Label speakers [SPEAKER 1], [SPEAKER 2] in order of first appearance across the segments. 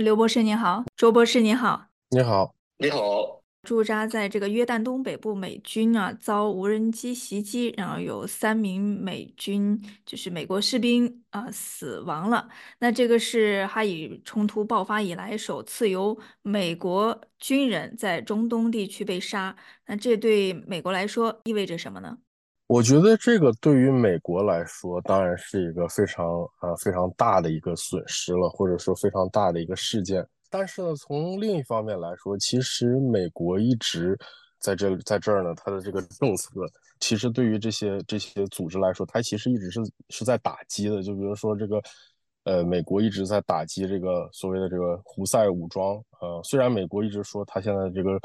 [SPEAKER 1] 刘博士您好，周博士您好，
[SPEAKER 2] 你好，
[SPEAKER 3] 你好。
[SPEAKER 1] 驻扎在这个约旦东北部美军啊遭无人机袭击，然后有三名美军就是美国士兵啊死亡了。那这个是哈以冲突爆发以来首次由美国军人在中东地区被杀。那这对美国来说意味着什么呢？
[SPEAKER 2] 我觉得这个对于美国来说，当然是一个非常啊非常大的一个损失了，或者说非常大的一个事件。但是呢，从另一方面来说，其实美国一直在这在这儿呢，它的这个政策，其实对于这些这些组织来说，它其实一直是是在打击的。就比如说这个，呃，美国一直在打击这个所谓的这个胡塞武装。呃，虽然美国一直说他现在这个。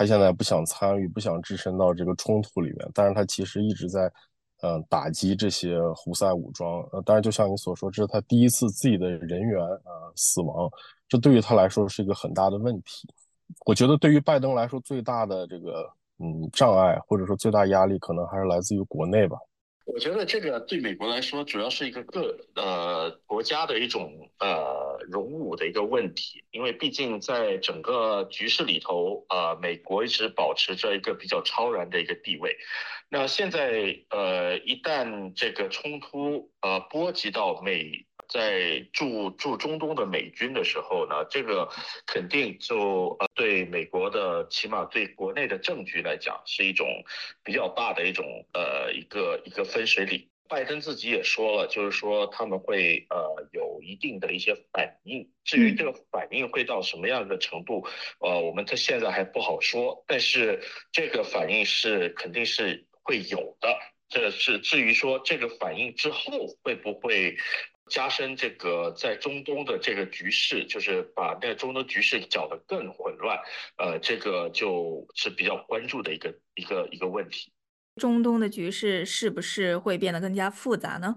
[SPEAKER 2] 他现在不想参与，不想置身到这个冲突里面，但是他其实一直在，嗯，打击这些胡塞武装。呃，当然，就像你所说，这是他第一次自己的人员啊死亡，这对于他来说是一个很大的问题。我觉得对于拜登来说，最大的这个嗯障碍或者说最大压力，可能还是来自于国内吧。
[SPEAKER 3] 我觉得这个对美国来说，主要是一个个呃国家的一种呃荣辱的一个问题，因为毕竟在整个局势里头，呃，美国一直保持着一个比较超然的一个地位。那现在呃，一旦这个冲突呃波及到美。在驻驻中东的美军的时候呢，这个肯定就呃对美国的起码对国内的政局来讲是一种比较大的一种呃一个一个分水岭。拜登自己也说了，就是说他们会呃有一定的一些反应。至于这个反应会到什么样的程度，呃，我们他现在还不好说。但是这个反应是肯定是会有的。这是至于说这个反应之后会不会。加深这个在中东的这个局势，就是把那个中东局势搅得更混乱，呃，这个就是比较关注的一个一个一个问题。
[SPEAKER 1] 中东的局势是不是会变得更加复杂呢？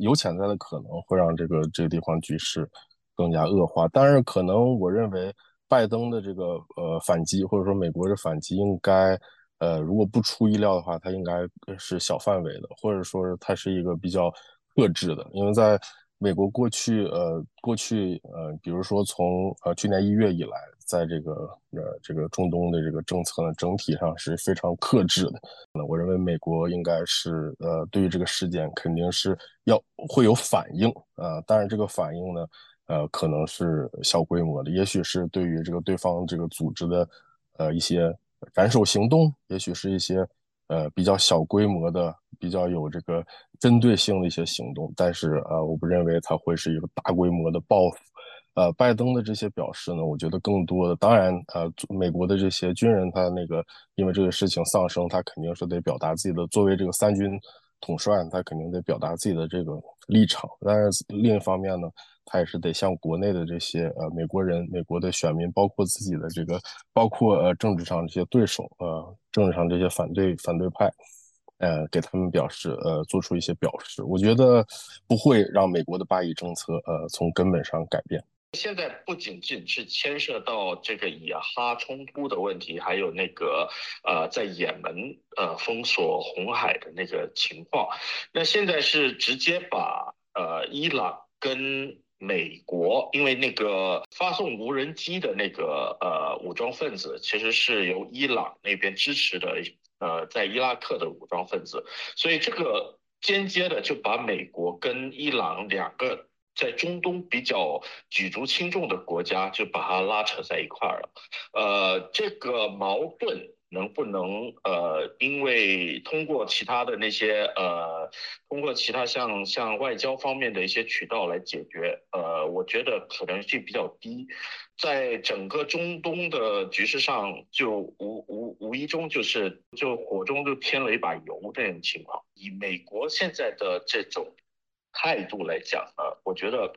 [SPEAKER 2] 有潜在的可能会让这个这个地方局势更加恶化，但是可能我认为拜登的这个呃反击，或者说美国的反击，应该呃如果不出意料的话，它应该是小范围的，或者说是它是一个比较克制的，因为在。美国过去，呃，过去，呃，比如说从呃去年一月以来，在这个呃这个中东的这个政策呢，整体上是非常克制的。那我认为美国应该是，呃，对于这个事件肯定是要会有反应，啊，当然这个反应呢，呃，可能是小规模的，也许是对于这个对方这个组织的，呃，一些斩首行动，也许是一些。呃，比较小规模的、比较有这个针对性的一些行动，但是呃，我不认为它会是一个大规模的报复。呃，拜登的这些表示呢，我觉得更多的，当然，呃，美国的这些军人他那个因为这个事情丧生，他肯定是得表达自己的，作为这个三军统帅，他肯定得表达自己的这个立场。但是另一方面呢。他也是得向国内的这些呃美国人、美国的选民，包括自己的这个，包括呃政治上这些对手，呃政治上这些反对反对派，呃给他们表示呃做出一些表示。我觉得不会让美国的巴以政策呃从根本上改变。
[SPEAKER 3] 现在不仅仅是牵涉到这个以哈冲突的问题，还有那个呃在也门呃封锁红海的那个情况。那现在是直接把呃伊朗跟美国因为那个发送无人机的那个呃武装分子，其实是由伊朗那边支持的，呃，在伊拉克的武装分子，所以这个间接的就把美国跟伊朗两个在中东比较举足轻重的国家就把它拉扯在一块儿了，呃，这个矛盾。能不能呃，因为通过其他的那些呃，通过其他像像外交方面的一些渠道来解决，呃，我觉得可能性比较低，在整个中东的局势上，就无无无意中就是就火中就添了一把油这种情况。以美国现在的这种态度来讲呢，我觉得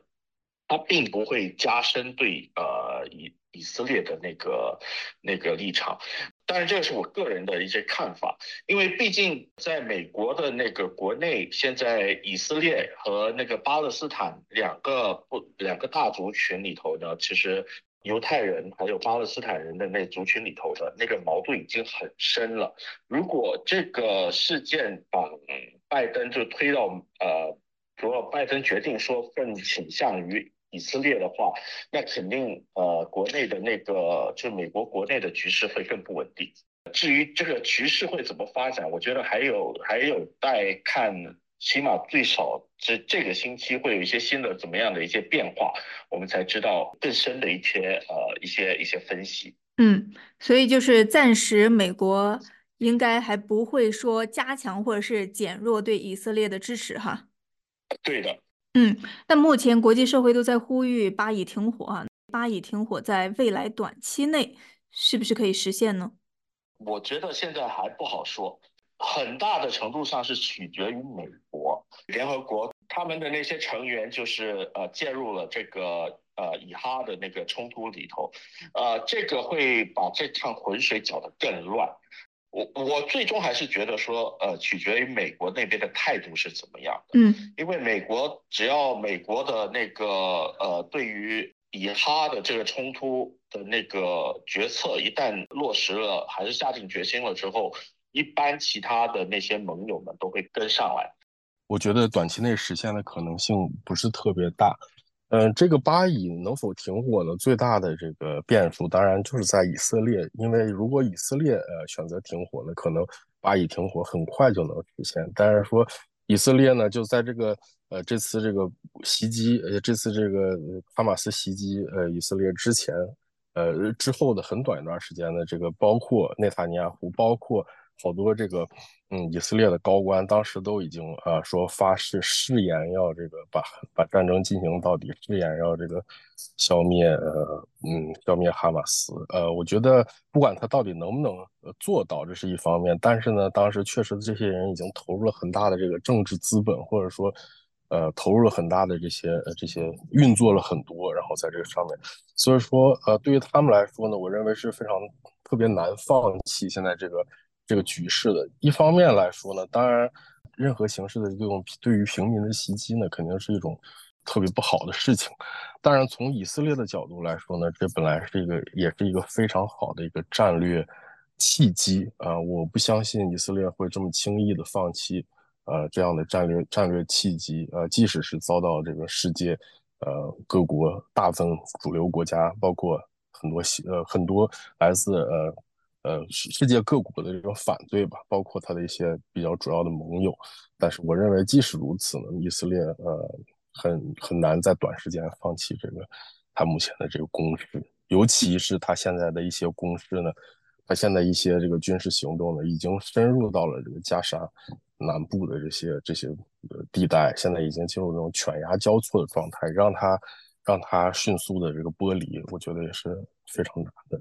[SPEAKER 3] 它并不会加深对呃以以色列的那个那个立场。当然，这个是我个人的一些看法，因为毕竟在美国的那个国内，现在以色列和那个巴勒斯坦两个不两个大族群里头呢，其实犹太人还有巴勒斯坦人的那族群里头的那个矛盾已经很深了。如果这个事件把拜登就推到呃，如果拜登决定说更倾向于以色列的话，那肯定呃国内的那个就美国国内的局势会更不稳定。至于这个局势会怎么发展，我觉得还有还有待看，起码最少这这个星期会有一些新的怎么样的一些变化，我们才知道更深的一些呃一些一些分析。
[SPEAKER 1] 嗯，所以就是暂时美国应该还不会说加强或者是减弱对以色列的支持哈。
[SPEAKER 3] 对的。
[SPEAKER 1] 嗯，那目前国际社会都在呼吁巴以停火啊，巴以停火在未来短期内是不是可以实现呢？
[SPEAKER 3] 我觉得现在还不好说，很大的程度上是取决于美国、联合国他们的那些成员，就是呃介入了这个呃以哈的那个冲突里头，呃，这个会把这趟浑水搅得更乱。我我最终还是觉得说，呃，取决于美国那边的态度是怎么样的。
[SPEAKER 1] 嗯，
[SPEAKER 3] 因为美国只要美国的那个呃，对于以哈的这个冲突的那个决策一旦落实了，还是下定决心了之后，一般其他的那些盟友们都会跟上来。
[SPEAKER 2] 我觉得短期内实现的可能性不是特别大。嗯，这个巴以能否停火呢？最大的这个变数当然就是在以色列，因为如果以色列呃选择停火呢，可能巴以停火很快就能实现。但是说以色列呢，就在这个呃这次这个袭击，呃这次这个哈马斯袭击呃以色列之前，呃之后的很短一段时间呢，这个包括内塔尼亚胡，包括。好多这个，嗯，以色列的高官当时都已经啊说发誓誓言要这个把把战争进行到底，誓言要这个消灭呃嗯消灭哈马斯。呃，我觉得不管他到底能不能做到，这是一方面。但是呢，当时确实这些人已经投入了很大的这个政治资本，或者说呃投入了很大的这些这些运作了很多，然后在这个上面。所以说呃对于他们来说呢，我认为是非常特别难放弃现在这个。这个局势的一方面来说呢，当然，任何形式的这种对于平民的袭击呢，肯定是一种特别不好的事情。当然，从以色列的角度来说呢，这本来是一个，也是一个非常好的一个战略契机啊！我不相信以色列会这么轻易的放弃呃这样的战略战略契机呃，即使是遭到这个世界呃各国大部分主流国家，包括很多呃很多来自呃。呃，世世界各国的这种反对吧，包括他的一些比较主要的盟友，但是我认为即使如此呢，以色列呃很很难在短时间放弃这个他目前的这个攻势，尤其是他现在的一些攻势呢，他现在一些这个军事行动呢，已经深入到了这个加沙南部的这些这些地带，现在已经进入这种犬牙交错的状态，让他让他迅速的这个剥离，我觉得也是非常难的。